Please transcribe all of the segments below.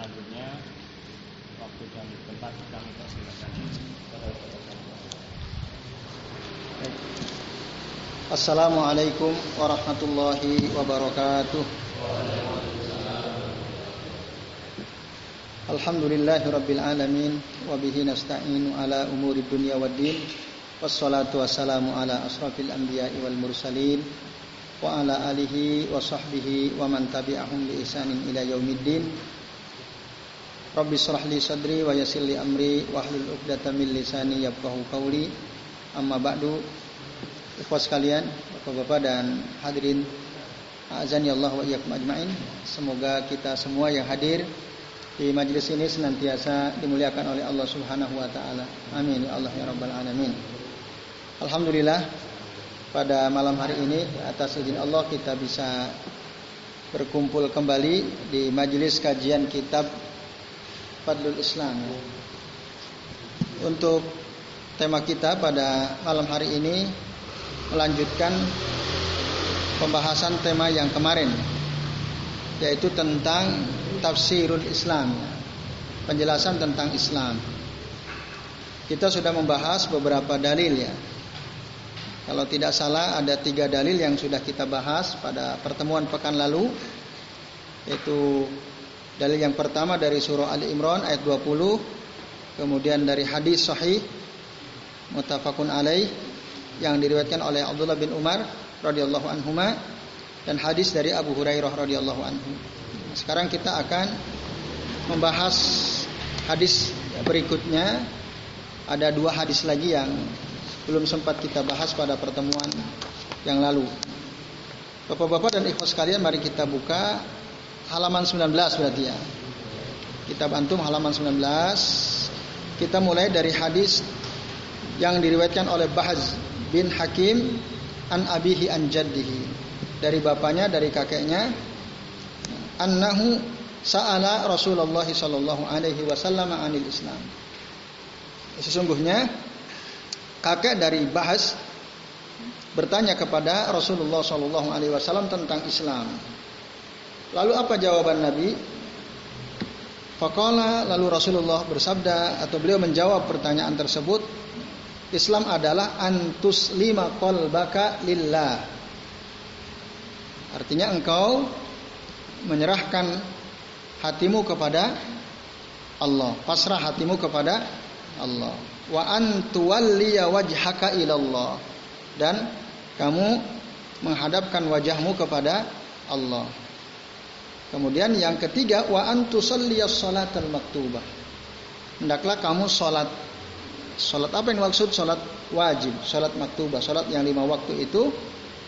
selanjutnya waktu dan tempat kami persilakan. Assalamualaikum warahmatullahi wabarakatuh. Alhamdulillahi rabbil alamin wa bihi nasta'inu ala umuri dunya waddin wassalatu wassalamu ala asrafil anbiya'i wal mursalin wa ala alihi wa sahbihi wa man tabi'ahum bi ihsanin ila yaumiddin Rabbi shrah li sadri wa yassir li amri wa hlul 'uqdatam min lisani yafqahu qawli. Amma ba'du ikhwas sekalian Bapak-bapak dan hadirin azan ya Allah wa iyyakum ajmain. Semoga kita semua yang hadir di majelis ini senantiasa dimuliakan oleh Allah Subhanahu wa taala. Amin ya Allah ya rabbal alamin. Alhamdulillah pada malam hari ini atas izin Allah kita bisa berkumpul kembali di majelis kajian kitab Fadlul Islam. Untuk tema kita pada malam hari ini melanjutkan pembahasan tema yang kemarin yaitu tentang tafsirul Islam. Penjelasan tentang Islam. Kita sudah membahas beberapa dalil ya kalau tidak salah ada tiga dalil yang sudah kita bahas pada pertemuan pekan lalu Yaitu dalil yang pertama dari surah Ali Imran ayat 20 Kemudian dari hadis sahih Mutafakun alaih Yang diriwayatkan oleh Abdullah bin Umar radhiyallahu anhuma dan hadis dari Abu Hurairah radhiyallahu anhu. Sekarang kita akan membahas hadis berikutnya. Ada dua hadis lagi yang belum sempat kita bahas pada pertemuan yang lalu. Bapak-bapak dan ikhwas sekalian mari kita buka halaman 19 berarti ya. Kitab Antum halaman 19. Kita mulai dari hadis yang diriwayatkan oleh Bahaz bin Hakim an abihi an jaddihi. Dari bapaknya, dari kakeknya annahu sa'ala Rasulullah sallallahu alaihi wasallam anil Islam. Sesungguhnya kakek dari Bahas bertanya kepada Rasulullah Shallallahu Alaihi Wasallam tentang Islam. Lalu apa jawaban Nabi? Fakola lalu Rasulullah bersabda atau beliau menjawab pertanyaan tersebut. Islam adalah antus lima baka lillah. Artinya engkau menyerahkan hatimu kepada Allah, pasrah hatimu kepada Allah wa antuwalliya wajhaka ilallah dan kamu menghadapkan wajahmu kepada Allah. Kemudian yang ketiga wa antusalliyas salatal maktubah. Hendaklah kamu salat salat apa yang maksud salat wajib, salat maktubah, salat yang lima waktu itu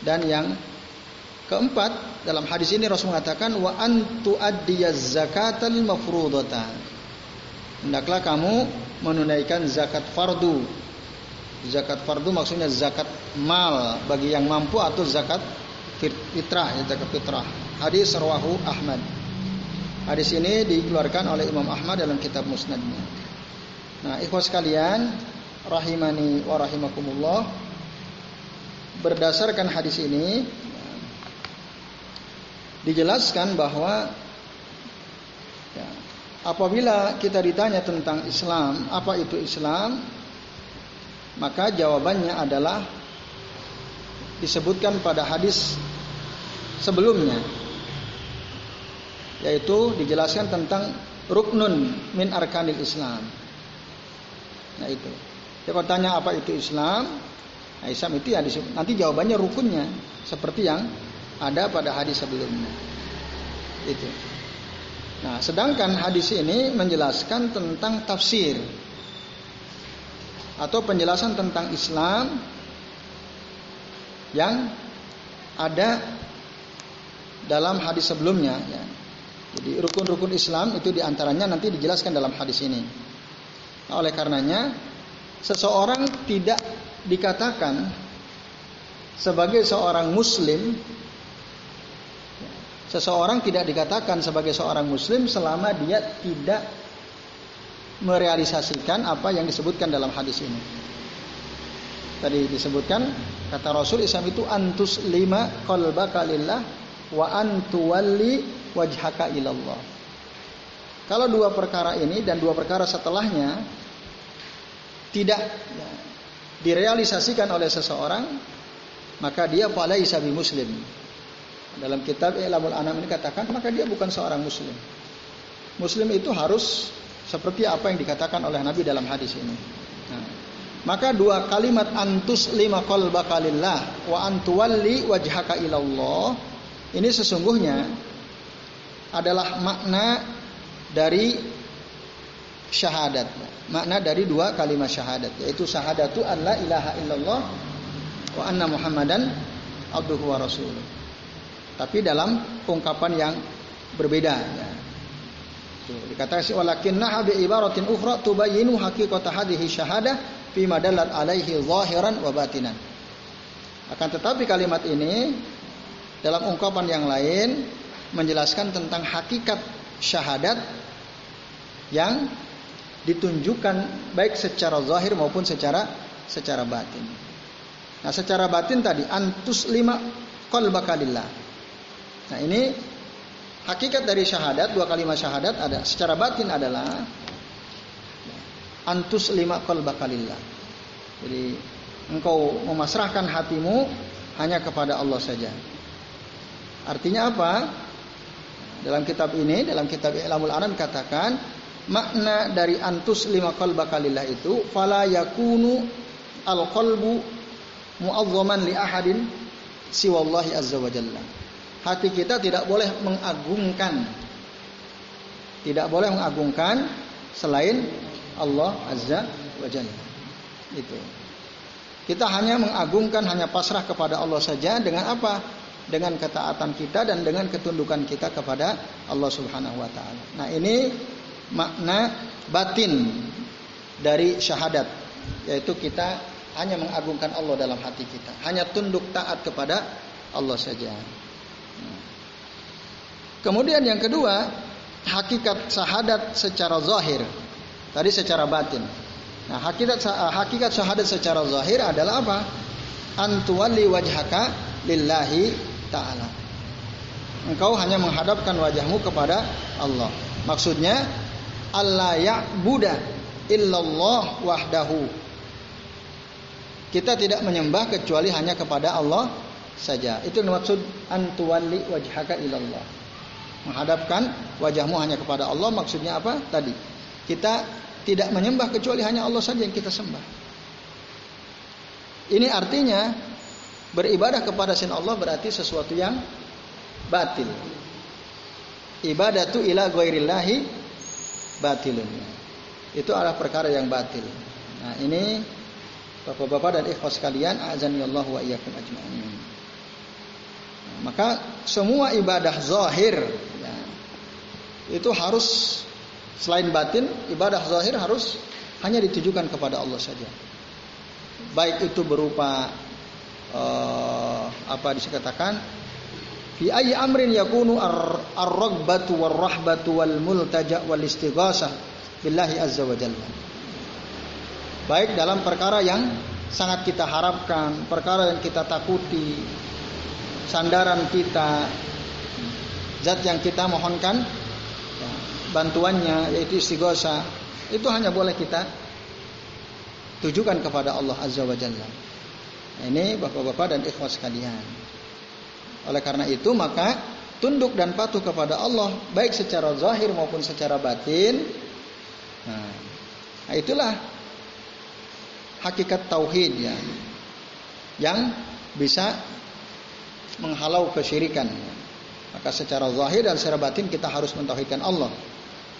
dan yang keempat dalam hadis ini Rasul mengatakan wa antu addiyaz zakatal mafrudatan hendaklah kamu menunaikan zakat fardu. Zakat fardu maksudnya zakat mal bagi yang mampu atau zakat fitrah, ya zakat fitrah. Hadis rawahu Ahmad. Hadis ini dikeluarkan oleh Imam Ahmad dalam kitab Musnadnya. Nah, ikhwas sekalian, rahimani wa rahimakumullah. Berdasarkan hadis ini dijelaskan bahwa Apabila kita ditanya tentang Islam, apa itu Islam? Maka jawabannya adalah disebutkan pada hadis sebelumnya yaitu dijelaskan tentang ruknun min arkanil Islam. Nah itu. Dia tanya apa itu Islam? Nah, Islam itu ya nanti jawabannya rukunnya seperti yang ada pada hadis sebelumnya. Itu. Nah, sedangkan hadis ini menjelaskan tentang tafsir atau penjelasan tentang Islam yang ada dalam hadis sebelumnya. Ya. Jadi rukun-rukun Islam itu di antaranya nanti dijelaskan dalam hadis ini. Nah, oleh karenanya seseorang tidak dikatakan sebagai seorang Muslim Seseorang tidak dikatakan sebagai seorang muslim selama dia tidak merealisasikan apa yang disebutkan dalam hadis ini. Tadi disebutkan kata Rasul Islam itu antus lima qalbaka wa antuwalli wajhaka ilallah. Kalau dua perkara ini dan dua perkara setelahnya tidak direalisasikan oleh seseorang, maka dia falaisa bi muslim. Dalam kitab Ilamul Anam ini katakan maka dia bukan seorang muslim. Muslim itu harus seperti apa yang dikatakan oleh Nabi dalam hadis ini. Nah, maka dua kalimat antus lima qalbaka lillah wa antuwalli wajhaka ilallah ini sesungguhnya adalah makna dari syahadat. Makna dari dua kalimat syahadat yaitu syahadatu an la ilaha illallah wa anna muhammadan abduhu wa rasuluh. Tapi dalam ungkapan yang berbeda ya. Dikatakan walakinnaha bi ibaratin ukhra tubayyinu haqiqata hadhihi syahadah fi madallat alaihi zahiran wa batinan. Akan tetapi kalimat ini dalam ungkapan yang lain menjelaskan tentang hakikat syahadat yang ditunjukkan baik secara zahir maupun secara secara batin. Nah, secara batin tadi antus lima qalbaka lillah. Nah, ini hakikat dari syahadat, dua kalimat syahadat ada. Secara batin adalah antus lima qalbaka lillah. Jadi engkau memasrahkan hatimu hanya kepada Allah saja. Artinya apa? Dalam kitab ini, dalam kitab Ilamul Anam katakan makna dari antus lima qalbaka lillah itu fala yakunu al qalbu mu'azzaman li ahadin siwallahi azza wa jalla. Hati kita tidak boleh mengagungkan tidak boleh mengagungkan selain Allah azza wa jalla. Itu. Kita hanya mengagungkan hanya pasrah kepada Allah saja dengan apa? Dengan ketaatan kita dan dengan ketundukan kita kepada Allah Subhanahu wa taala. Nah, ini makna batin dari syahadat yaitu kita hanya mengagungkan Allah dalam hati kita, hanya tunduk taat kepada Allah saja. Kemudian yang kedua, hakikat syahadat secara zahir. Tadi secara batin. Nah, hakikat hakikat syahadat secara zahir adalah apa? Antuwali wajhaka lillahi taala. Engkau hanya menghadapkan wajahmu kepada Allah. Maksudnya Allah ya'buda illallah wahdahu. Kita tidak menyembah kecuali hanya kepada Allah saja. Itu maksud antuwali wajhaka ilallah. Menghadapkan wajahmu hanya kepada Allah maksudnya apa? Tadi. Kita tidak menyembah kecuali hanya Allah saja yang kita sembah. Ini artinya Beribadah kepada selain Allah berarti sesuatu yang batil. Ibadatu ila ghairillahi batilun. Itu adalah perkara yang batil. Nah, ini Bapak-bapak dan ikhwas sekalian, azan Allah wa iyyakum ajma'in. Nah, maka semua ibadah zahir ya, itu harus selain batin, ibadah zahir harus hanya ditujukan kepada Allah saja. Baik itu berupa uh, apa dikatakan fi ayyi amrin yakunu ar-ragbatu war-rahbatu wal multaja wal istighasah billahi azza wa jalla. Baik dalam perkara yang sangat kita harapkan, perkara yang kita takuti, sandaran kita, zat yang kita mohonkan ya, bantuannya yaitu istighosa itu hanya boleh kita tujukan kepada Allah azza wa jalla. Ini bapak-bapak dan ikhwas sekalian. Oleh karena itu maka tunduk dan patuh kepada Allah baik secara zahir maupun secara batin. Nah, nah itulah hakikat tauhid ya. Yang bisa menghalau kesyirikan. Maka secara zahir dan secara batin kita harus mentauhidkan Allah.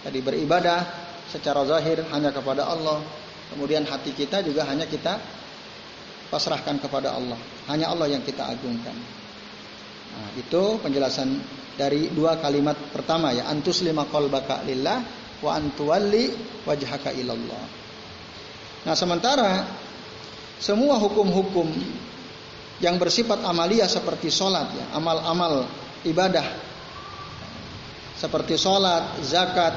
Tadi beribadah secara zahir hanya kepada Allah. Kemudian hati kita juga hanya kita pasrahkan kepada Allah. Hanya Allah yang kita agungkan. Nah, itu penjelasan dari dua kalimat pertama ya antus lima qalbaka lillah wa antuwalli wajhaka ilallah. Nah, sementara semua hukum-hukum yang bersifat amalia seperti sholat ya, amal-amal ibadah seperti sholat, zakat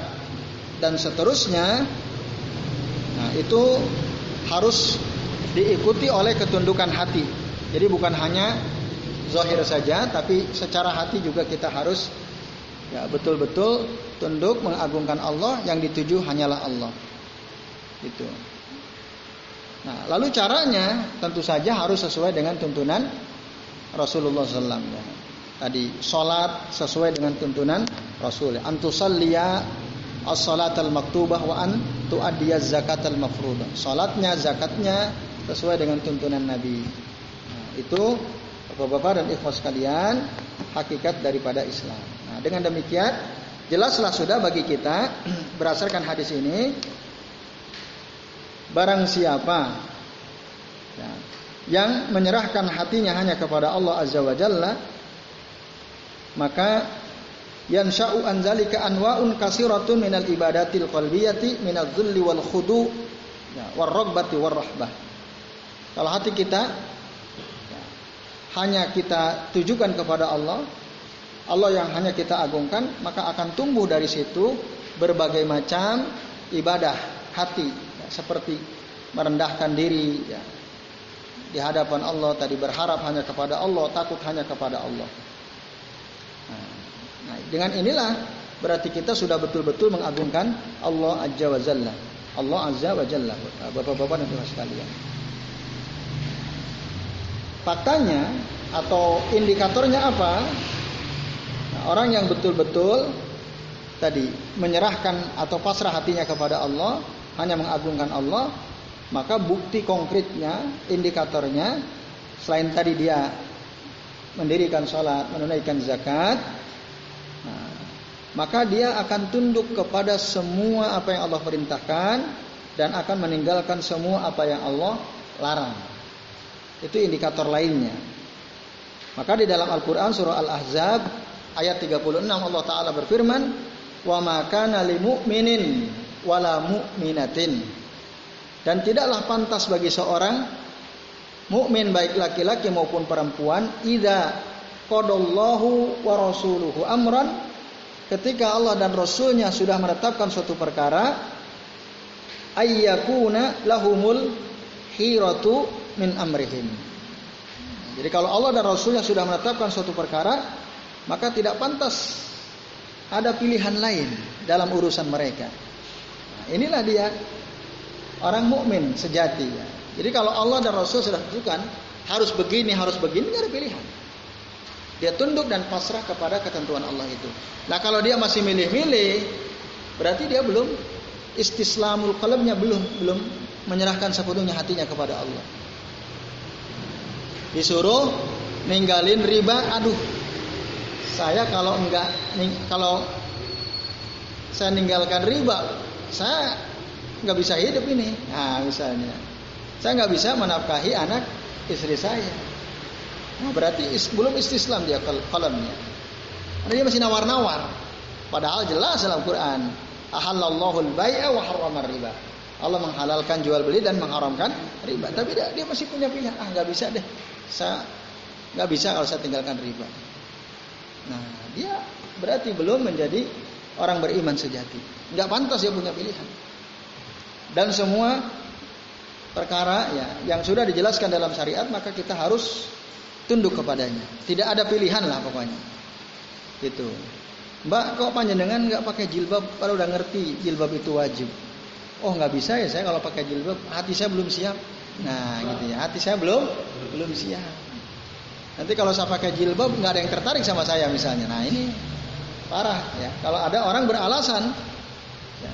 dan seterusnya, nah itu harus diikuti oleh ketundukan hati. Jadi bukan hanya zahir saja, tapi secara hati juga kita harus Ya, betul-betul tunduk mengagungkan Allah yang dituju hanyalah Allah. Itu. Nah, lalu caranya tentu saja harus sesuai dengan tuntunan Rasulullah SAW. Ya. Tadi sholat sesuai dengan tuntunan Rasul. Antusalliya as-salat al-maktubah wa an tu'addiyaz zakat al-mafrudah. Salatnya, zakatnya sesuai dengan tuntunan Nabi. Nah, itu Bapak-bapak dan ikhwas sekalian, hakikat daripada Islam. Nah, dengan demikian jelaslah sudah bagi kita berdasarkan hadis ini barang siapa ya, yang menyerahkan hatinya hanya kepada Allah Azza wa Jalla maka yansha'u an zalika anwa'un kasiratun minal ibadatil qalbiyati minal dhulli wal khudu ya, war ragbati war rahbah. Kalau hati kita ya, hanya kita tujukan kepada Allah, Allah yang hanya kita agungkan, maka akan tumbuh dari situ berbagai macam ibadah hati, ya, seperti merendahkan diri ya, di hadapan Allah, tadi berharap hanya kepada Allah, takut hanya kepada Allah. Nah, dengan inilah berarti kita sudah betul-betul mengagungkan Allah Azza wa Jalla. Allah Azza wa Jalla. Bapak-bapak dan Ibu sekalian. Faktanya atau indikatornya apa? Nah, orang yang betul-betul tadi menyerahkan atau pasrah hatinya kepada Allah, hanya mengagungkan Allah, maka bukti konkretnya, indikatornya selain tadi dia mendirikan sholat, menunaikan zakat, maka dia akan tunduk kepada semua apa yang Allah perintahkan dan akan meninggalkan semua apa yang Allah larang. Itu indikator lainnya. Maka di dalam Al-Qur'an surah Al-Ahzab ayat 36 Allah taala berfirman, "Wa ma kana mu'minin wala mu'minatin." Dan tidaklah pantas bagi seorang mukmin baik laki-laki maupun perempuan idza qadallahu wa rasuluhu amran ketika Allah dan Rasulnya sudah menetapkan suatu perkara ayyakuna lahumul hiratu min amrihim. Jadi kalau Allah dan Rasulnya sudah menetapkan suatu perkara, maka tidak pantas ada pilihan lain dalam urusan mereka. Nah, inilah dia orang mukmin sejati. Jadi kalau Allah dan Rasul sudah tentukan harus begini, harus begini, tidak ada pilihan. Dia tunduk dan pasrah kepada ketentuan Allah itu. Nah kalau dia masih milih-milih, berarti dia belum istislamul qalbnya belum belum menyerahkan sepenuhnya hatinya kepada Allah. Disuruh ninggalin riba, aduh. Saya kalau enggak kalau saya ninggalkan riba, saya nggak bisa hidup ini. Nah, misalnya. Saya nggak bisa menafkahi anak istri saya. Nah, berarti belum istislam dia. Karena dia masih nawar-nawar. Padahal jelas dalam Quran, ahallallahu al-bai'a wa harrama riba. Allah menghalalkan jual beli dan mengharamkan riba. Tapi dia, dia masih punya pilihan. Ah, nggak bisa deh. Saya nggak bisa kalau saya tinggalkan riba. Nah, dia berarti belum menjadi orang beriman sejati. Nggak pantas dia punya pilihan. Dan semua perkara ya yang sudah dijelaskan dalam syariat maka kita harus tunduk kepadanya. Tidak ada pilihan lah pokoknya. Itu. Mbak kok panjenengan nggak pakai jilbab kalau udah ngerti jilbab itu wajib. Oh nggak bisa ya saya kalau pakai jilbab hati saya belum siap. Nah gitu ya hati saya belum belum siap. Nanti kalau saya pakai jilbab nggak ada yang tertarik sama saya misalnya. Nah ini parah ya. Kalau ada orang beralasan ya,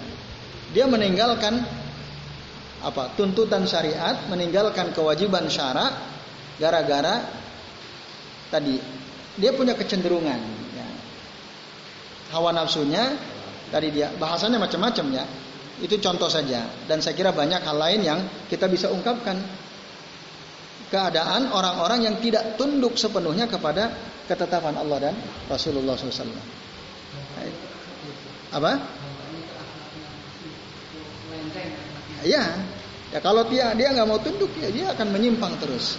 dia meninggalkan apa tuntutan syariat, meninggalkan kewajiban syarak gara-gara tadi dia punya kecenderungan ya. hawa nafsunya tadi dia bahasanya macam-macam ya itu contoh saja dan saya kira banyak hal lain yang kita bisa ungkapkan keadaan orang-orang yang tidak tunduk sepenuhnya kepada ketetapan Allah dan Rasulullah SAW. Apa? Ya, ya kalau dia dia nggak mau tunduk ya dia akan menyimpang terus.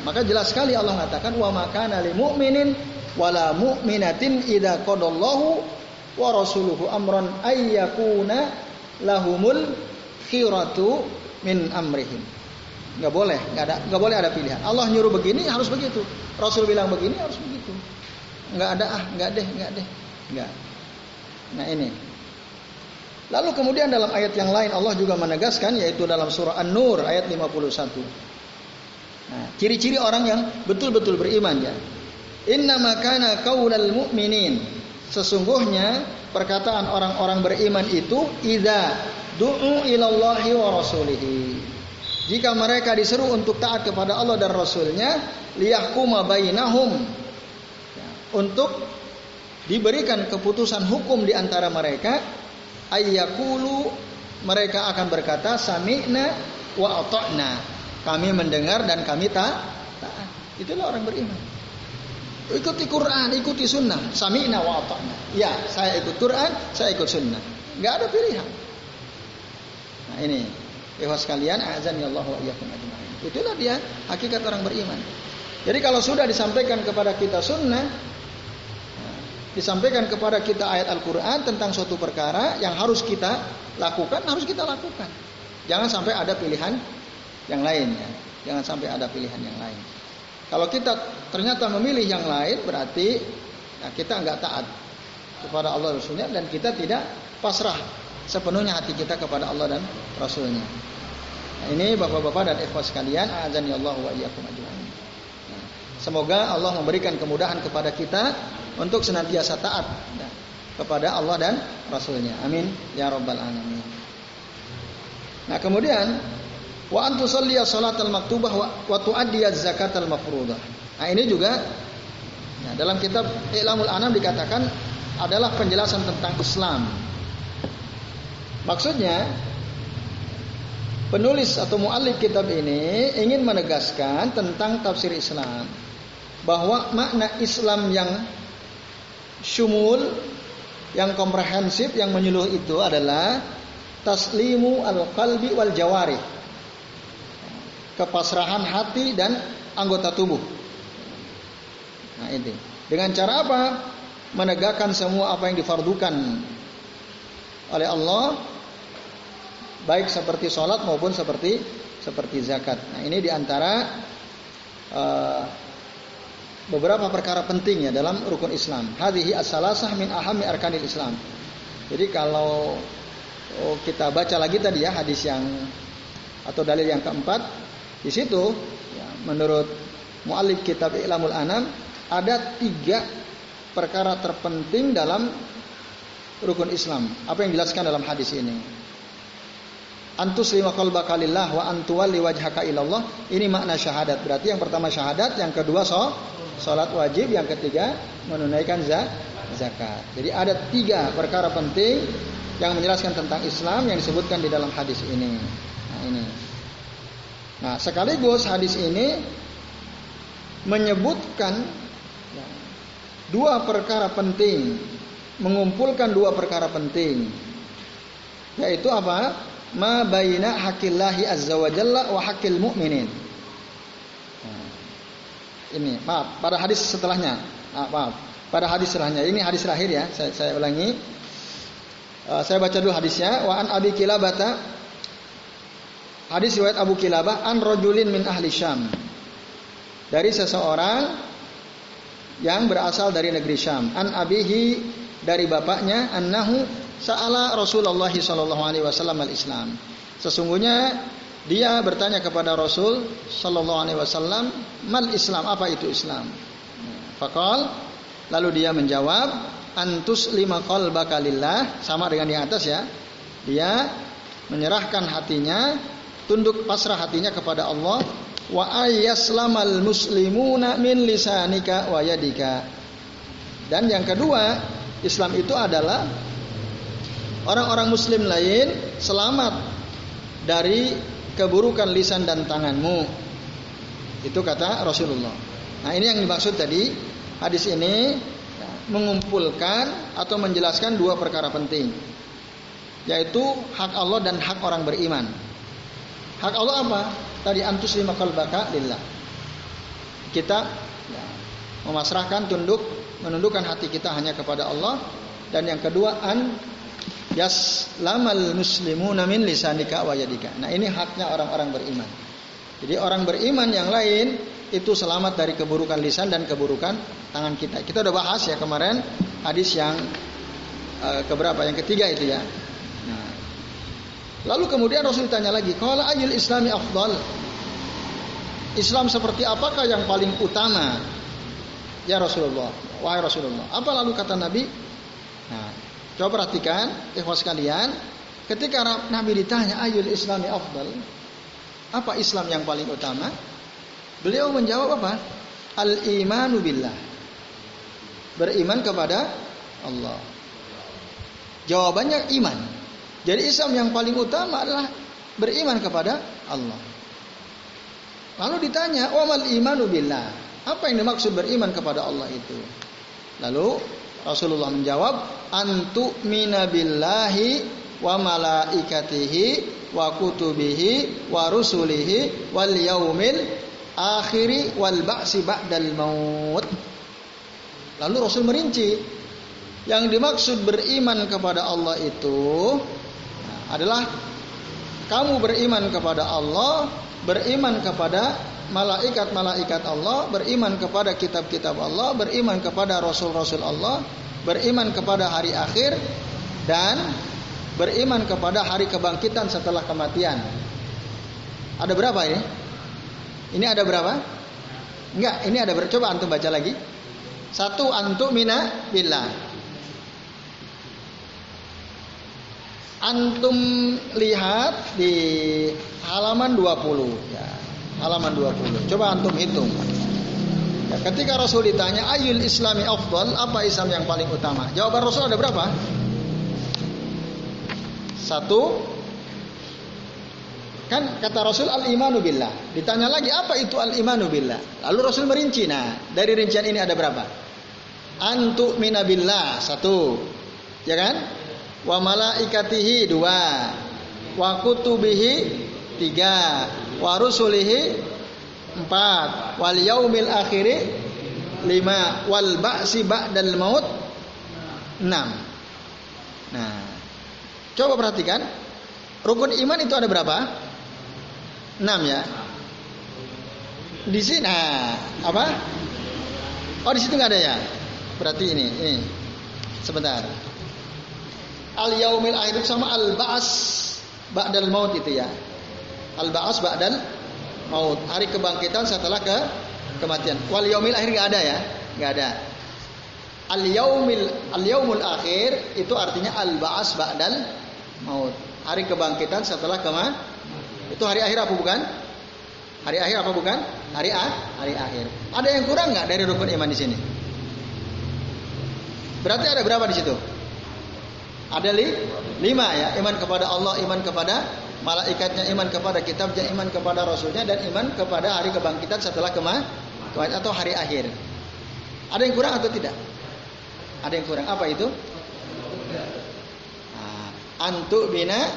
Maka jelas sekali Allah mengatakan wa makana lil mu'minin wala mu'minatin idza qadallahu wa rasuluhu amran ayyakuna lahumul khiratu min amrihim. Enggak boleh, enggak ada enggak boleh ada pilihan. Allah nyuruh begini harus begitu. Rasul bilang begini harus begitu. Enggak ada ah, enggak deh, enggak deh. Enggak. Nah ini. Lalu kemudian dalam ayat yang lain Allah juga menegaskan yaitu dalam surah An-Nur ayat 51. Nah, ciri-ciri orang yang betul-betul beriman ya. Inna makana qaulal mu'minin. Sesungguhnya perkataan orang-orang beriman itu idza du'u ilallahi wa rasulihi. Jika mereka disuruh untuk taat kepada Allah dan Rasulnya, liyahkuma bainahum. Ya, untuk diberikan keputusan hukum di antara mereka, ayyakulu mereka akan berkata sami'na wa ata'na. Kami mendengar dan kami taat. Itulah orang beriman. Ikuti Quran, ikuti sunnah. Sami'na wa ata'na. Ya, saya ikut Quran, saya ikut sunnah. Gak ada pilihan. Nah ini, ikhwas sekalian, azan ya Allah wa iyyakum ajma'in. Itulah dia hakikat orang beriman. Jadi kalau sudah disampaikan kepada kita sunnah, disampaikan kepada kita ayat Al-Quran tentang suatu perkara yang harus kita lakukan, harus kita lakukan. Jangan sampai ada pilihan yang lain ya. Jangan sampai ada pilihan yang lain. Kalau kita ternyata memilih yang lain berarti ya kita nggak taat kepada Allah Rasulnya dan kita tidak pasrah sepenuhnya hati kita kepada Allah dan Rasulnya. Nah, ini bapak-bapak dan ikhwas sekalian, azan ya Allah wa iyyakum. Nah, semoga Allah memberikan kemudahan kepada kita untuk senantiasa taat ya, kepada Allah dan Rasulnya. Amin ya rabbal alamin. Nah kemudian wa antusalliya salatal maktubah wa, tuaddiya zakatal mafruḍah. Nah, ini juga ya, dalam kitab Ilamul Anam dikatakan adalah penjelasan tentang Islam. Maksudnya penulis atau muallif kitab ini ingin menegaskan tentang tafsir Islam bahwa makna Islam yang syumul yang komprehensif yang menyeluruh itu adalah taslimu al-qalbi wal jawari kepasrahan hati dan anggota tubuh. Nah ini. Dengan cara apa? Menegakkan semua apa yang difardukan oleh Allah, baik seperti sholat maupun seperti seperti zakat. Nah ini di antara uh, beberapa perkara penting ya dalam rukun Islam. Hadhihi as-salasah min ahami arkanil Islam. Jadi kalau oh, kita baca lagi tadi ya hadis yang atau dalil yang keempat di situ ya, menurut muallif kitab Ilamul Anam ada tiga perkara terpenting dalam rukun Islam. Apa yang dijelaskan dalam hadis ini? Antus lima qalbaka lillah wa antuwalli wajhaka ilallah. Ini makna syahadat. Berarti yang pertama syahadat, yang kedua so, salat wajib, yang ketiga menunaikan zakat. Jadi ada tiga perkara penting yang menjelaskan tentang Islam yang disebutkan di dalam hadis ini. Nah, ini. Nah, sekaligus hadis ini menyebutkan dua perkara penting, mengumpulkan dua perkara penting. Yaitu apa? Ma baina hakillahi azza wa jalla wa hakil mu'minin. Nah, ini, maaf, pada hadis setelahnya. Nah, maaf, pada hadis setelahnya. Ini hadis terakhir ya, saya, saya ulangi. Uh, saya baca dulu hadisnya. Wa an Abi Kilabata Hadis riwayat Abu Kilabah an rojulin min ahli Syam. Dari seseorang yang berasal dari negeri Syam. An abihi dari bapaknya annahu sa'ala Rasulullah sallallahu alaihi wasallam al-Islam. Sesungguhnya dia bertanya kepada Rasul sallallahu alaihi wasallam, "Mal Islam? Apa itu Islam?" Fakal lalu dia menjawab, "Antus lima qalbaka lillah." Sama dengan di atas ya. Dia menyerahkan hatinya tunduk pasrah hatinya kepada Allah wa ayyaslamal muslimuna min lisanika wa yadika. Dan yang kedua, Islam itu adalah orang-orang muslim lain selamat dari keburukan lisan dan tanganmu. Itu kata Rasulullah. Nah, ini yang dimaksud tadi hadis ini mengumpulkan atau menjelaskan dua perkara penting yaitu hak Allah dan hak orang beriman. Hak Allah apa? Tadi antus lima kalbaka lillah. Kita ya, memasrahkan tunduk, menundukkan hati kita hanya kepada Allah. Dan yang kedua an yas lamal muslimu namin lisanika wa yadika. Nah ini haknya orang-orang beriman. Jadi orang beriman yang lain itu selamat dari keburukan lisan dan keburukan tangan kita. Kita udah bahas ya kemarin hadis yang uh, keberapa? Yang ketiga itu ya. Lalu kemudian Rasul tanya lagi, "Qala ayul islami afdal?" Islam seperti apakah yang paling utama? Ya Rasulullah, wahai Rasulullah. Apa lalu kata Nabi? Nah, coba perhatikan, ikhwas sekalian, ketika Nabi ditanya ayul islami afdal, apa Islam yang paling utama? Beliau menjawab apa? Al-imanu billah. Beriman kepada Allah. Jawabannya iman. Jadi Islam yang paling utama adalah beriman kepada Allah. Lalu ditanya, "Wamal imanu billah?" Apa yang dimaksud beriman kepada Allah itu? Lalu Rasulullah menjawab, "Antu mina billahi wa malaikatihi wa kutubihi wa rusulihi wal yaumil akhiri wal ba'si ba'dal maut." Lalu Rasul merinci yang dimaksud beriman kepada Allah itu adalah kamu beriman kepada Allah, beriman kepada malaikat-malaikat Allah, beriman kepada kitab-kitab Allah, beriman kepada rasul-rasul Allah, beriman kepada hari akhir dan beriman kepada hari kebangkitan setelah kematian. Ada berapa ini? Ini ada berapa? Enggak, ini ada berapa? Coba antum baca lagi. Satu antum mina billah. Antum lihat di halaman 20 ya. Halaman 20. Coba antum hitung. Ya, ketika Rasul ditanya ayul islami afdal, apa Islam yang paling utama? Jawaban Rasul ada berapa? Satu. Kan kata Rasul al-imanu billah. Ditanya lagi apa itu al-imanu billah? Lalu Rasul merinci. Nah, dari rincian ini ada berapa? Antu minabillah satu. Ya kan? Wa malaikatihi dua. Wa kutubihi tiga. Wa rusulihi empat. Wal yaumil akhiri lima. Wal ba'si ba'dal maut enam. Nah coba perhatikan. Rukun iman itu ada berapa? Enam ya? Di sini nah apa? Oh di situ nggak ada ya? Berarti ini ini. Sebentar al yaumil akhir sama al baas ba'dal maut itu ya. Al baas ba'dal maut. Hari kebangkitan setelah ke kematian. Wal yaumil akhir nggak ada ya, nggak ada. Al yaumil al yaumul akhir itu artinya al baas ba'dal maut. Hari kebangkitan setelah kema itu hari akhir apa bukan? Hari akhir apa bukan? Hari a, hari akhir. Ada yang kurang nggak dari rukun iman di sini? Berarti ada berapa di situ? Ada li, lima ya, iman kepada Allah, iman kepada malaikatnya, iman kepada kitabnya, iman kepada rasulnya dan iman kepada hari kebangkitan setelah kema atau hari akhir. Ada yang kurang atau tidak? Ada yang kurang. Apa itu? Nah, antu bina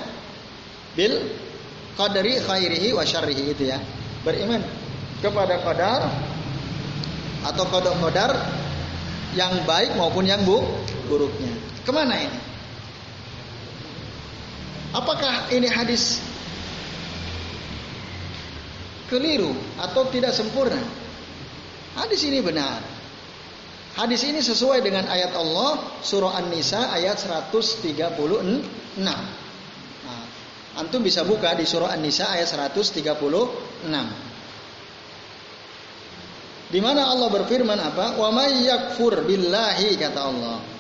bil qadari khairihi wa syarrihi itu ya. Beriman kepada qadar atau kodok kodar yang baik maupun yang bu buruknya. Ke mana ini? Apakah ini hadis keliru atau tidak sempurna? Hadis ini benar. Hadis ini sesuai dengan ayat Allah surah An-Nisa ayat 136. Nah, antum bisa buka di surah An-Nisa ayat 136. Di mana Allah berfirman apa? Wa may yakfur billahi kata Allah.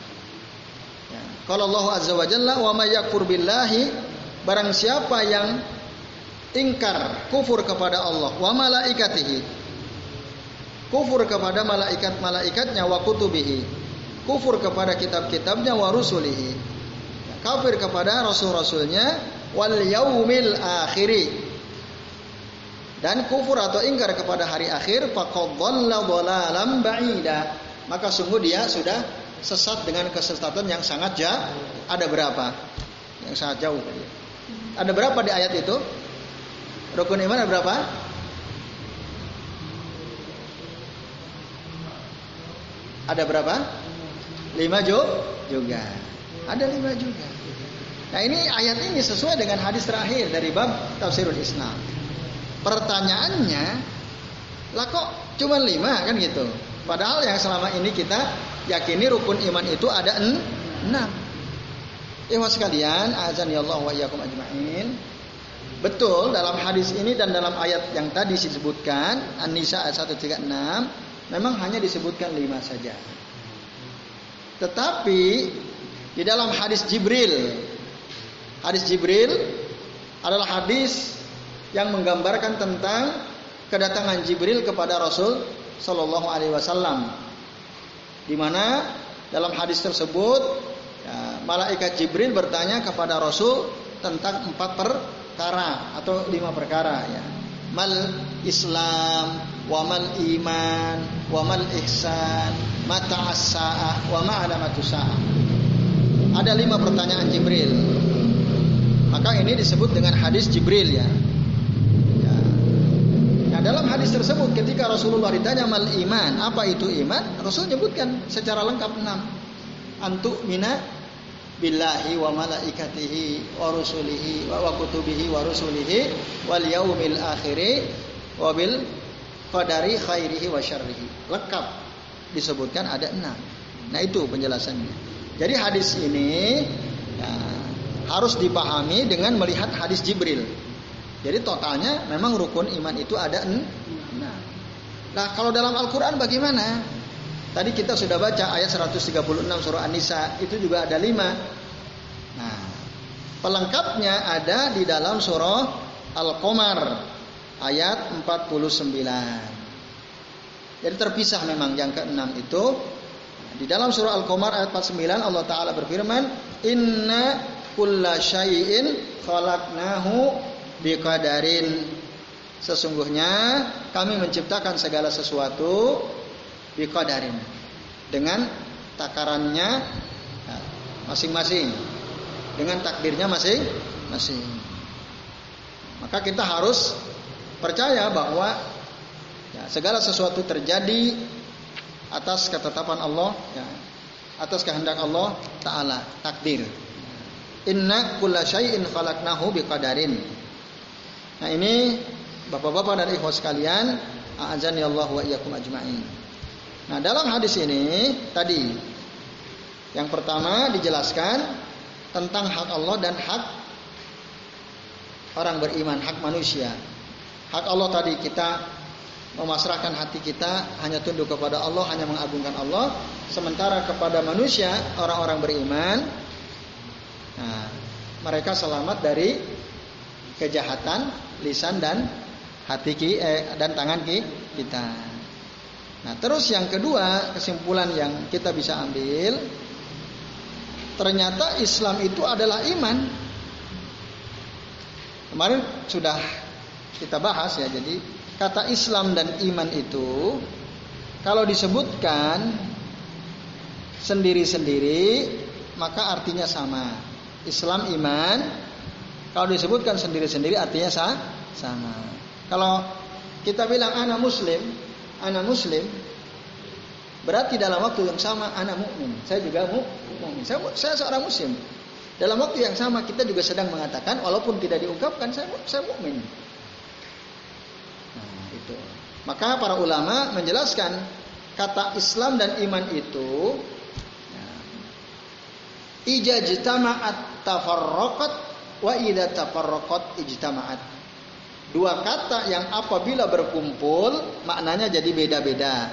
Kalau Allah Azza wa Jalla wa may yakfur billahi barang siapa yang ingkar kufur kepada Allah wa malaikatihi kufur kepada malaikat-malaikatnya wa kutubihi kufur kepada kitab-kitabnya wa rusulihi kafir kepada rasul-rasulnya wal yaumil akhiri dan kufur atau ingkar kepada hari akhir faqad dhalla ba'ida maka sungguh dia sudah sesat dengan kesesatan yang sangat jauh. Ada berapa? Yang sangat jauh Ada berapa di ayat itu? Rukun iman ada berapa? Ada berapa? Lima juga. Ada lima juga. Nah ini ayat ini sesuai dengan hadis terakhir dari bab tafsirul Islam. Pertanyaannya, lah kok cuma lima kan gitu? Padahal yang selama ini kita yakini rukun iman itu ada enam. Ikhwas sekalian, azan ya Allah wa iyyakum ajmain. Betul dalam hadis ini dan dalam ayat yang tadi disebutkan An-Nisa ayat 136 memang hanya disebutkan lima saja. Tetapi di dalam hadis Jibril hadis Jibril adalah hadis yang menggambarkan tentang kedatangan Jibril kepada Rasul Shallallahu Alaihi Wasallam, di mana dalam hadis tersebut ya, malaikat Jibril bertanya kepada Rasul tentang empat perkara atau lima perkara ya. Mal Islam, wa mal iman, wa mal ihsan, mata as-sa'ah, wa ma alamatu sa'ah. Ada lima pertanyaan Jibril. Maka ini disebut dengan hadis Jibril ya. Dalam hadis tersebut ketika Rasulullah ditanya mal iman, apa itu iman? Rasul menyebutkan secara lengkap enam. Antuk mina billahi wa malaikatihi wa rusulihi wa, wa kutubihi wa rusulihi wal yaumil akhiri wa bil qadari khairihi wa syarrihi. Lengkap disebutkan ada enam. Nah itu penjelasannya. Jadi hadis ini ya, harus dipahami dengan melihat hadis Jibril. Jadi totalnya memang rukun iman itu ada enam. Nah kalau dalam Al-Quran bagaimana? Tadi kita sudah baca ayat 136 surah An-Nisa itu juga ada lima. Nah, pelengkapnya ada di dalam surah Al-Qamar ayat 49. Jadi terpisah memang yang keenam itu. Di dalam surah Al-Qamar ayat 49 Allah taala berfirman, "Inna kulla syai'in khalaqnahu biqadarin." Sesungguhnya kami menciptakan segala sesuatu biqadarin. Dengan takarannya ya, masing-masing. Dengan takdirnya masing-masing. Maka kita harus percaya bahwa ya, segala sesuatu terjadi atas ketetapan Allah ya, atas kehendak Allah taala takdir. Inna kulla syai'in khalaqnahu biqadarin nah ini Bapak-bapak dan ikhwas sekalian, a'azani Allah wa iyyakum ajmain. Nah, dalam hadis ini tadi yang pertama dijelaskan tentang hak Allah dan hak orang beriman, hak manusia. Hak Allah tadi kita memasrahkan hati kita hanya tunduk kepada Allah, hanya mengagungkan Allah. Sementara kepada manusia, orang-orang beriman, nah, mereka selamat dari kejahatan lisan dan hati ki, eh, dan tangan ki, kita. Nah, terus yang kedua, kesimpulan yang kita bisa ambil, ternyata Islam itu adalah iman. Kemarin sudah kita bahas ya, jadi kata Islam dan iman itu kalau disebutkan sendiri-sendiri maka artinya sama. Islam iman kalau disebutkan sendiri-sendiri artinya sama. Kalau kita bilang anak muslim, anak muslim berarti dalam waktu yang sama anak mukmin. Saya juga mukmin. Saya, saya seorang muslim. Dalam waktu yang sama kita juga sedang mengatakan walaupun tidak diungkapkan saya saya mukmin. Nah, itu. Maka para ulama menjelaskan kata Islam dan iman itu ya, ijajtama'at tafarraqat wa idza tafarraqat ijtama'at dua kata yang apabila berkumpul maknanya jadi beda-beda.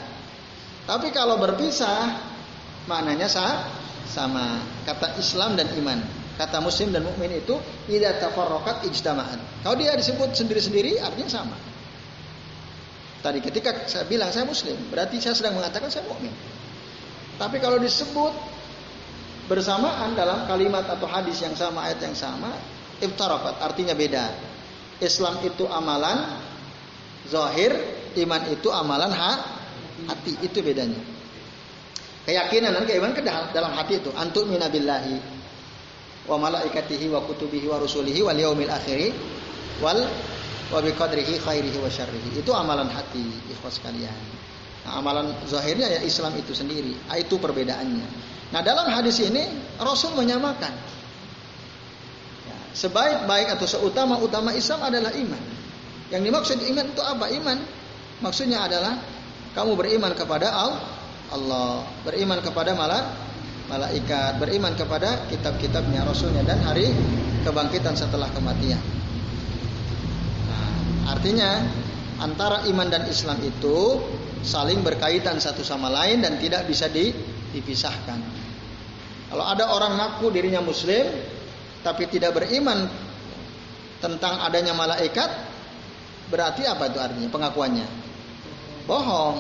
Tapi kalau berpisah maknanya sah, sama. Kata Islam dan iman, kata muslim dan mukmin itu tidak tafarrokat ijtama'an. Kalau dia disebut sendiri-sendiri artinya sama. Tadi ketika saya bilang saya muslim, berarti saya sedang mengatakan saya mukmin. Tapi kalau disebut bersamaan dalam kalimat atau hadis yang sama, ayat yang sama, iftarakat artinya beda. Islam itu amalan zahir, iman itu amalan ha, hati. Itu bedanya. Keyakinan dan keimanan ke dalam hati itu. Antuk minabillahi wa malaikatihi wa kutubihi wa rusulihi wal yaumil akhiri wal wa khairihi wa syarrihi. Itu amalan hati, ikhwas sekalian. Nah, amalan zahirnya ya Islam itu sendiri. Ah, itu perbedaannya. Nah, dalam hadis ini Rasul menyamakan sebaik-baik atau seutama-utama Islam adalah iman. Yang dimaksud iman itu apa? Iman maksudnya adalah kamu beriman kepada Allah, beriman kepada malaikat, beriman kepada kitab-kitabnya, rasulnya dan hari kebangkitan setelah kematian. Nah, artinya antara iman dan Islam itu saling berkaitan satu sama lain dan tidak bisa dipisahkan. Kalau ada orang ngaku dirinya muslim tapi tidak beriman tentang adanya malaikat, berarti apa itu artinya? Pengakuannya? Bohong.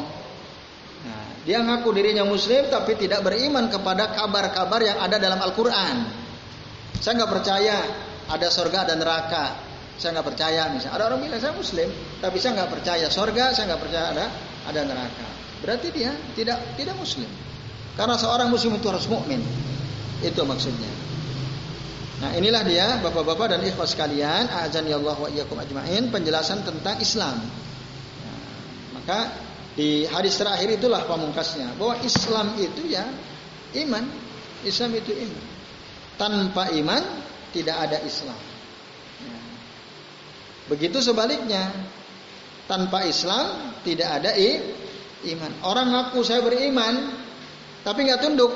Nah, dia ngaku dirinya muslim tapi tidak beriman kepada kabar-kabar yang ada dalam Al-Qur'an. Saya nggak percaya ada surga dan neraka. Saya nggak percaya misalnya. Ada orang bilang saya muslim tapi saya nggak percaya sorga saya nggak percaya ada ada neraka. Berarti dia tidak tidak muslim. Karena seorang muslim itu harus mukmin. Itu maksudnya nah inilah dia bapak-bapak dan ikhwas sekalian. Azan ya Allah wa iyyakum ajmain. Penjelasan tentang Islam. Nah, maka di hadis terakhir itulah pamungkasnya. Bahwa Islam itu ya iman. Islam itu iman. Tanpa iman tidak ada Islam. Begitu sebaliknya, tanpa Islam tidak ada iman. Orang ngaku saya beriman, tapi nggak tunduk,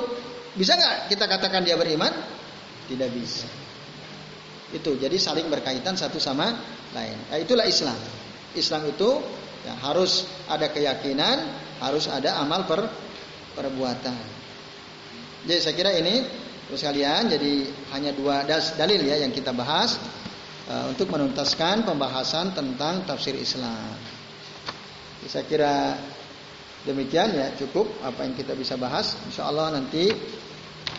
bisa nggak kita katakan dia beriman? Tidak bisa. Itu jadi saling berkaitan satu sama lain. Ya, itulah Islam. Islam itu ya, harus ada keyakinan, harus ada amal per, perbuatan. Jadi saya kira ini terus kalian jadi hanya dua dalil ya yang kita bahas. Uh, untuk menuntaskan pembahasan tentang tafsir Islam. Saya kira demikian ya cukup apa yang kita bisa bahas. Insya Allah nanti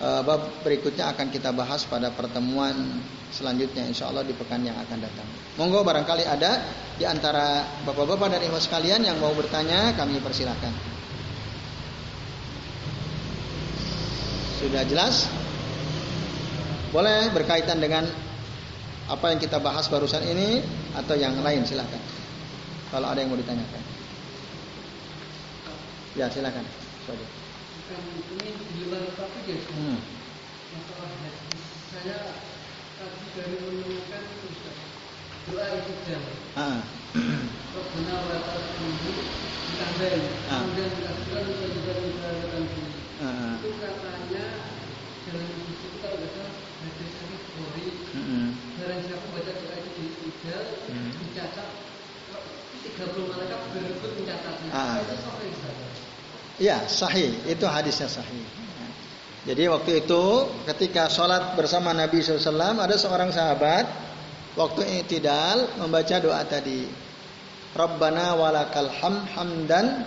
bab berikutnya akan kita bahas pada pertemuan selanjutnya Insya Allah di pekan yang akan datang. Monggo barangkali ada di antara bapak-bapak dan ibu sekalian yang mau bertanya kami persilahkan. Sudah jelas? Boleh berkaitan dengan apa yang kita bahas barusan ini atau yang lain silahkan. Kalau ada yang mau ditanyakan. Ya silakan. Sorry. Ini di luar topik ya. Hmm. Masalah hadis. Saya tadi dari menemukan doa itu jam. Ah. Rabbana wa ta'ala ditambahin. Kemudian dilakukan juga juga dilakukan. Itu katanya dalam itu kalau nggak salah hadis hadis Bukhari. Barang siapa baca doa itu di ijal, dicatat 30 malaikat berebut mencatatnya. Ah. Itu sahih Iya, sahih. Itu hadisnya sahih. Jadi waktu itu ketika sholat bersama Nabi SAW ada seorang sahabat waktu itidal membaca doa tadi. Rabbana walakal ham hamdan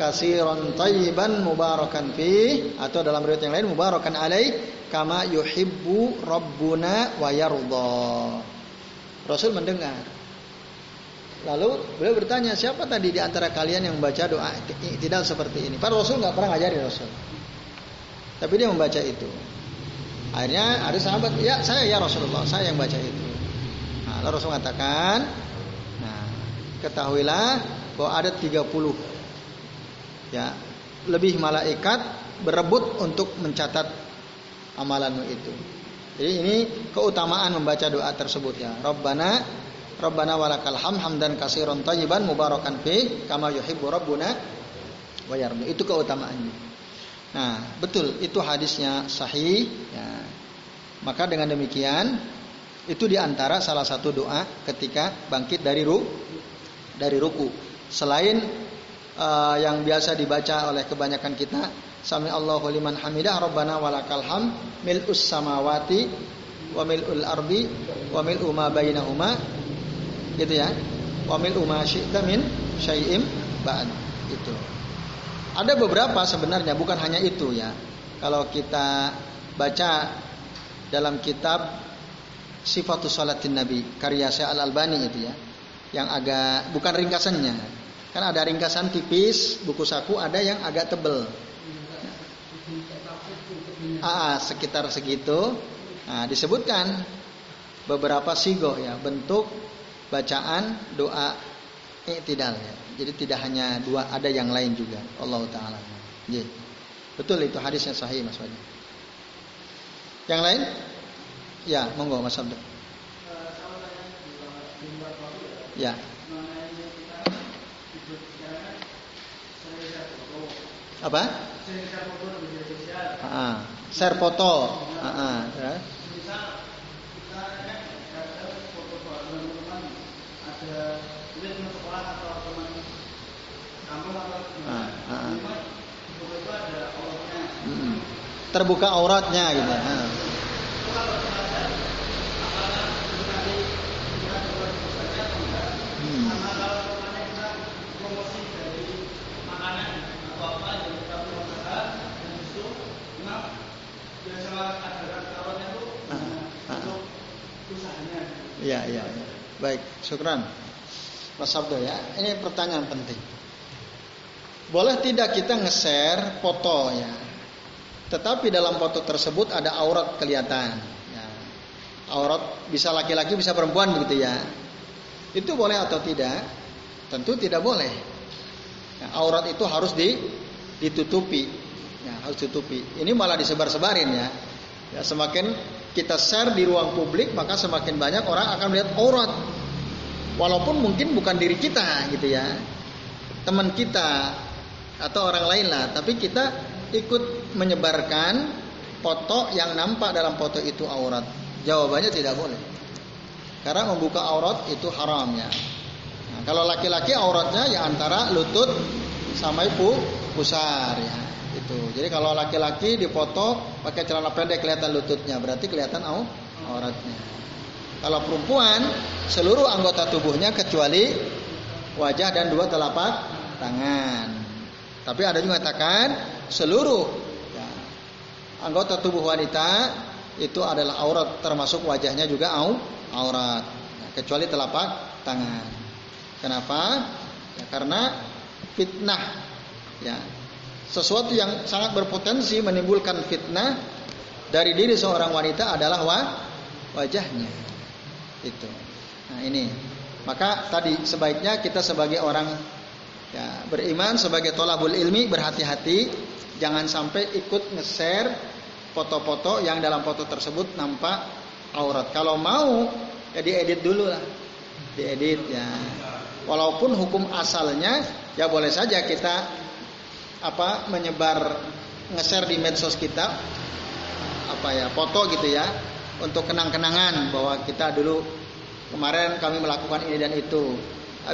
kasiron tayyiban mubarakan fi atau dalam riwayat yang lain mubarakan alaih kama yuhibbu rabbuna wa yarda. Rasul mendengar. Lalu beliau bertanya, siapa tadi di antara kalian yang membaca doa tidak seperti ini? Pak Rasul nggak pernah ngajarin Rasul. Tapi dia membaca itu. Akhirnya ada sahabat, ya saya ya Rasulullah, saya yang baca itu. Nah, lalu Rasul mengatakan, nah ketahuilah bahwa ada 30 ya lebih malaikat berebut untuk mencatat amalanmu itu. Jadi ini keutamaan membaca doa tersebut ya. Rabbana Rabbana walakal ham hamdan kasiron tayyiban mubarakan fi kama yuhibbu rabbuna wa. Itu keutamaannya. Nah, betul itu hadisnya sahih ya. Maka dengan demikian itu di antara salah satu doa ketika bangkit dari ru dari ruku. Selain uh, yang biasa dibaca oleh kebanyakan kita Sami Allahu liman hamidah Rabbana walakal ham mil'us samawati wa mil'ul ardi wa mil'u ma bainahuma gitu ya. Wa mil'u ma syi'ta min syai'im ba'd. Itu. Ada beberapa sebenarnya bukan hanya itu ya. Kalau kita baca dalam kitab Sifatus Salatin Nabi karya Syekh Al Albani itu ya yang agak bukan ringkasannya. Kan ada ringkasan tipis buku saku ada yang agak tebel. Ah, sekitar segitu. Nah, disebutkan beberapa sigo ya bentuk bacaan doa iktidal ya. Jadi tidak hanya dua, ada yang lain juga. Allah taala. Ya. Betul itu hadisnya sahih Mas Wadi. Yang lain? Ya, monggo Mas Abdul. Ya. Apa? Ah, share foto. Ah, ya. Ah, ah. Terbuka auratnya gitu. Ah. Iya, iya, ya. Baik, syukran. Mas Abdul ya. Ini pertanyaan penting. Boleh tidak kita nge-share foto ya? Tetapi dalam foto tersebut ada aurat kelihatan. Ya. Aurat bisa laki-laki bisa perempuan begitu ya. Itu boleh atau tidak? Tentu tidak boleh. Ya, aurat itu harus di, ditutupi. Ya, harus ditutupi. Ini malah disebar-sebarin ya. Ya semakin kita share di ruang publik maka semakin banyak orang akan melihat aurat. Walaupun mungkin bukan diri kita gitu ya. Teman kita atau orang lain lah, tapi kita ikut menyebarkan foto yang nampak dalam foto itu aurat. Jawabannya tidak boleh. Karena membuka aurat itu haram ya. Nah, kalau laki-laki auratnya ya antara lutut sama ibu pusar ya. Itu. Jadi kalau laki-laki dipoto pakai celana pendek kelihatan lututnya, berarti kelihatan auratnya. Kalau perempuan seluruh anggota tubuhnya kecuali wajah dan dua telapak tangan. Tapi ada juga katakan seluruh ya, anggota tubuh wanita itu adalah aurat termasuk wajahnya juga au, aurat ya, kecuali telapak tangan. Kenapa? Ya, karena fitnah ya sesuatu yang sangat berpotensi menimbulkan fitnah dari diri seorang wanita adalah wa, wajahnya. Itu. Nah, ini. Maka tadi sebaiknya kita sebagai orang ya, beriman sebagai tolabul ilmi berhati-hati jangan sampai ikut nge-share foto-foto yang dalam foto tersebut nampak aurat. Kalau mau ya diedit dulu lah. Diedit ya. Walaupun hukum asalnya ya boleh saja kita apa menyebar nge-share di medsos kita apa ya foto gitu ya untuk kenang-kenangan bahwa kita dulu kemarin kami melakukan ini dan itu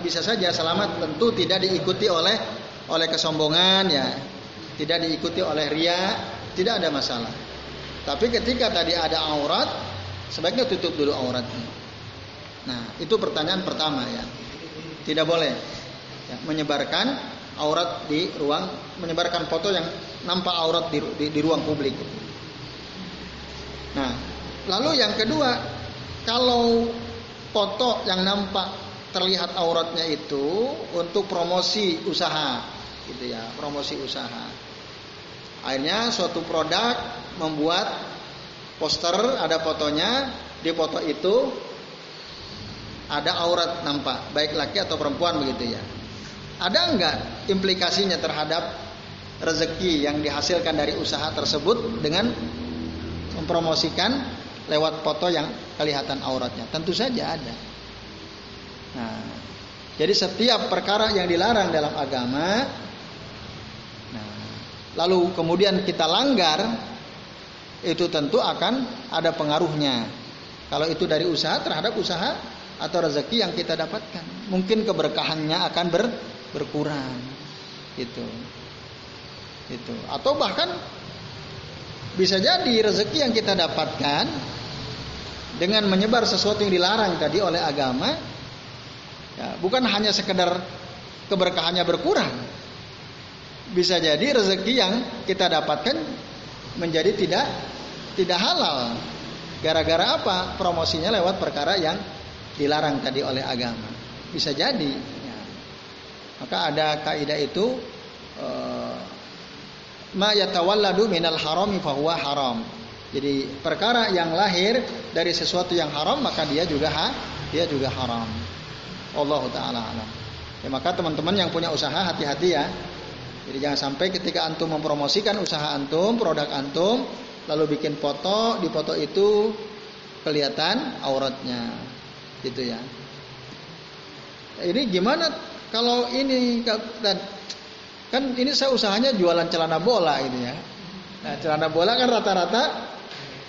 bisa saja selamat. Tentu tidak diikuti oleh oleh kesombongan ya. Tidak diikuti oleh ria tidak ada masalah. Tapi ketika tadi ada aurat sebaiknya tutup dulu auratnya. Nah itu pertanyaan pertama ya. Tidak boleh ya, menyebarkan aurat di ruang menyebarkan foto yang nampak aurat di, di, di ruang publik. Nah, lalu yang kedua, kalau foto yang nampak terlihat auratnya itu untuk promosi usaha, gitu ya, promosi usaha. Akhirnya suatu produk membuat poster ada fotonya, di foto itu ada aurat nampak, baik laki atau perempuan begitu ya. Ada enggak implikasinya terhadap rezeki yang dihasilkan dari usaha tersebut dengan mempromosikan lewat foto yang kelihatan auratnya? Tentu saja ada. Nah, jadi setiap perkara yang dilarang dalam agama, nah, lalu kemudian kita langgar, itu tentu akan ada pengaruhnya. Kalau itu dari usaha terhadap usaha atau rezeki yang kita dapatkan, mungkin keberkahannya akan ber, berkurang itu itu atau bahkan bisa jadi rezeki yang kita dapatkan dengan menyebar sesuatu yang dilarang tadi oleh agama ya, bukan hanya sekedar keberkahannya berkurang. Bisa jadi rezeki yang kita dapatkan menjadi tidak tidak halal. Gara-gara apa? Promosinya lewat perkara yang dilarang tadi oleh agama. Bisa jadi maka ada kaidah itu uh, ma yatawalladu minal harami fahuwa haram. Jadi perkara yang lahir dari sesuatu yang haram maka dia juga ha, dia juga haram. Allah taala alam. Ya, maka teman-teman yang punya usaha hati-hati ya. Jadi jangan sampai ketika antum mempromosikan usaha antum, produk antum, lalu bikin foto, di foto itu kelihatan auratnya. Gitu ya. Ini gimana kalau ini kan ini saya usahanya jualan celana bola gitu ya. Nah, celana bola kan rata-rata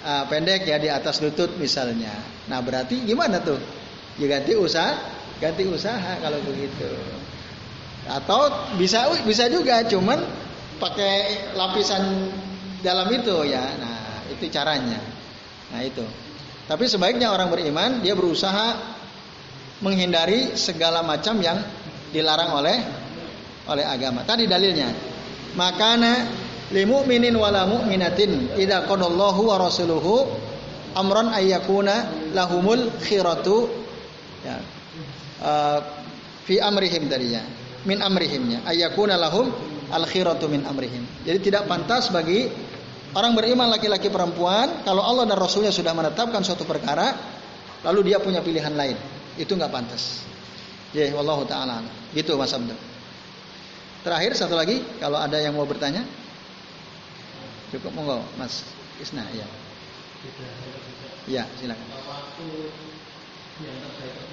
uh, pendek ya di atas lutut misalnya. Nah, berarti gimana tuh? Ya ganti usaha, ganti usaha kalau begitu. Atau bisa bisa juga cuman pakai lapisan dalam itu ya. Nah, itu caranya. Nah, itu. Tapi sebaiknya orang beriman dia berusaha menghindari segala macam yang dilarang oleh oleh agama. Tadi dalilnya. Makana limu'minin wala mu'minatin idza qadallahu wa rasuluhu amran ayyakuna lahumul khiratu uh, fi amrihim tadinya. Min amrihimnya. Ayyakuna lahum al khiratu min amrihim. Jadi tidak pantas bagi orang beriman laki-laki perempuan kalau Allah dan Rasulnya sudah menetapkan suatu perkara lalu dia punya pilihan lain. Itu nggak pantas. Ya wallahu taala gitu Mas Abdul. Terakhir satu lagi kalau ada yang mau bertanya. Cukup monggo Mas Isna ya. Ya, silakan. Waktu yang terbaik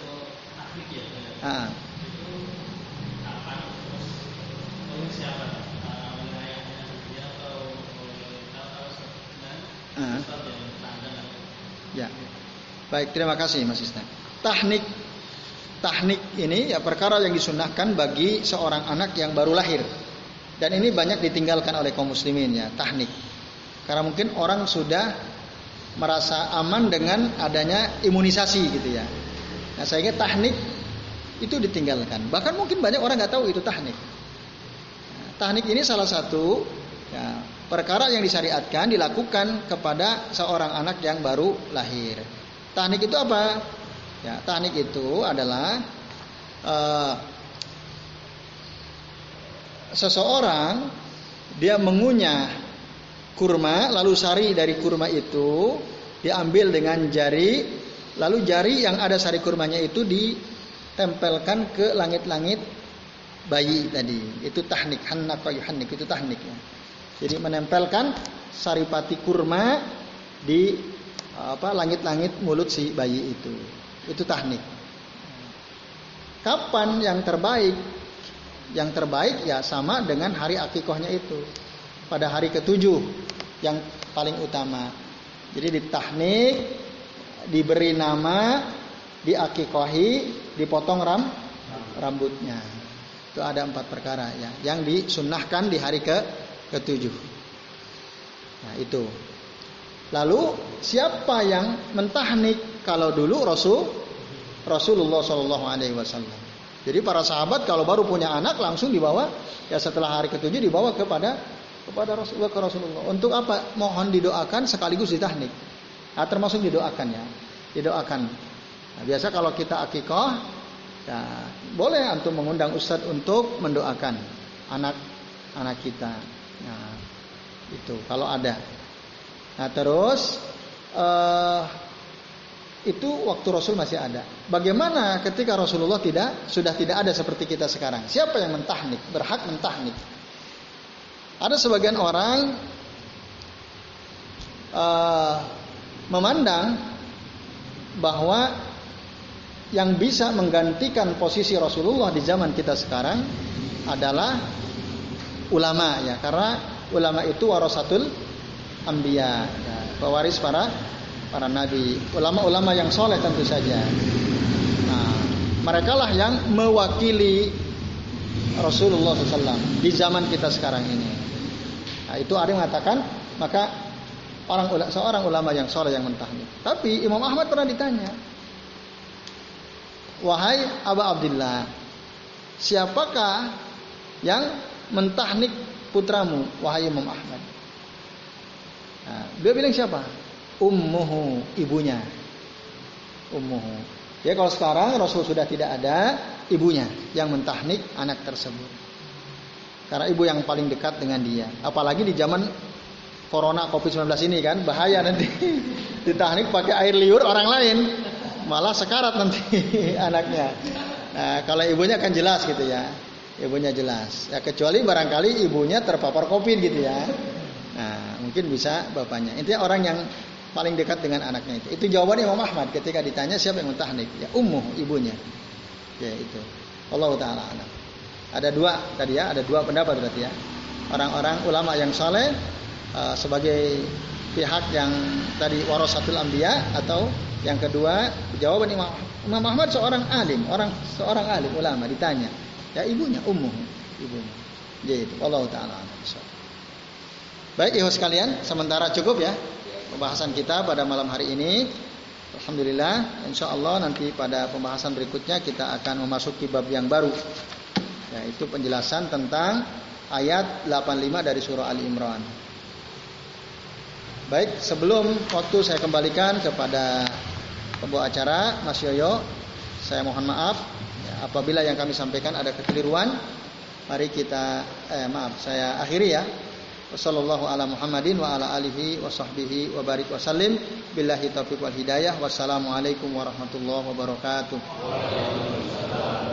Ya. Baik, terima kasih Mas Isna. Teknik teknik ini ya perkara yang disunahkan bagi seorang anak yang baru lahir. Dan ini banyak ditinggalkan oleh kaum muslimin ya, teknik. Karena mungkin orang sudah merasa aman dengan adanya imunisasi gitu ya. Nah saya kira teknik itu ditinggalkan. Bahkan mungkin banyak orang nggak tahu itu teknik. Nah, teknik ini salah satu ya, perkara yang disyariatkan dilakukan kepada seorang anak yang baru lahir. Teknik itu apa? Ya, teknik itu adalah uh, seseorang dia mengunyah kurma lalu sari dari kurma itu diambil dengan jari lalu jari yang ada sari kurmanya itu ditempelkan ke langit-langit bayi tadi. Itu teknik hannak yuhannik itu tekniknya. Jadi menempelkan saripati kurma di apa langit-langit mulut si bayi itu. Itu teknik. Kapan yang terbaik? Yang terbaik ya sama dengan hari akikohnya itu. Pada hari ketujuh yang paling utama. Jadi ditahnik, diberi nama, diakikohi, dipotong ram rambutnya. Itu ada empat perkara ya, yang disunnahkan di hari ke ketujuh. Nah itu. Lalu siapa yang mentahnik kalau dulu Rasul Rasulullah Shallallahu Alaihi Wasallam. Jadi para sahabat kalau baru punya anak langsung dibawa ya setelah hari ketujuh dibawa kepada kepada Rasulullah ke Rasulullah. Untuk apa? Mohon didoakan sekaligus ditahnik. Nah, termasuk didoakan ya. Didoakan. Nah, biasa kalau kita akikoh, ya boleh antum mengundang ustadz untuk mendoakan anak anak kita. Nah, itu kalau ada. Nah, terus uh, itu waktu Rasul masih ada. Bagaimana ketika Rasulullah tidak sudah tidak ada seperti kita sekarang? Siapa yang mentahnik? Berhak mentahnik? Ada sebagian orang uh, memandang bahwa yang bisa menggantikan posisi Rasulullah di zaman kita sekarang adalah ulama ya. Karena ulama itu warasatul ambia ya, pewaris para para nabi. Ulama-ulama yang soleh tentu saja. Nah, mereka lah yang mewakili Rasulullah SAW di zaman kita sekarang ini. Nah, itu ada yang mengatakan maka orang seorang ulama yang soleh yang mentahnik. Tapi Imam Ahmad pernah ditanya, wahai Abu Abdullah, siapakah yang mentahnik putramu, wahai Imam Ahmad? Nah, dia bilang siapa? Ummuhu, ibunya. Ummuhu. Ya kalau sekarang Rasul sudah tidak ada, ibunya yang mentahnik anak tersebut. Karena ibu yang paling dekat dengan dia. Apalagi di zaman corona COVID-19 ini kan bahaya nanti ditahnik pakai air liur orang lain malah sekarat nanti anaknya. Nah, kalau ibunya kan jelas gitu ya. Ibunya jelas. Ya kecuali barangkali ibunya terpapar Covid gitu ya. Nah, mungkin bisa bapaknya. Intinya orang yang paling dekat dengan anaknya itu. Itu jawabannya Imam Ahmad ketika ditanya siapa yang mentahnik. Ya ummu ibunya. Ya itu. Allah taala. Ada dua tadi ya, ada dua pendapat berarti ya. Orang-orang ulama yang soleh uh, sebagai pihak yang tadi warasatul anbiya atau yang kedua jawaban Imam Imam Ahmad seorang alim, orang seorang alim ulama ditanya. Ya ibunya ummu, ibunya. Jadi Allah taala. Baik ibu sekalian, sementara cukup ya pembahasan kita pada malam hari ini. Alhamdulillah, insya Allah nanti pada pembahasan berikutnya kita akan memasuki bab yang baru, yaitu penjelasan tentang ayat 85 dari surah Ali Imran. Baik, sebelum waktu saya kembalikan kepada pembawa acara Mas Yoyo, saya mohon maaf ya, apabila yang kami sampaikan ada kekeliruan. Mari kita, eh maaf, saya akhiri ya. Wassalamualaikum warahmatullahi wabarakatuh.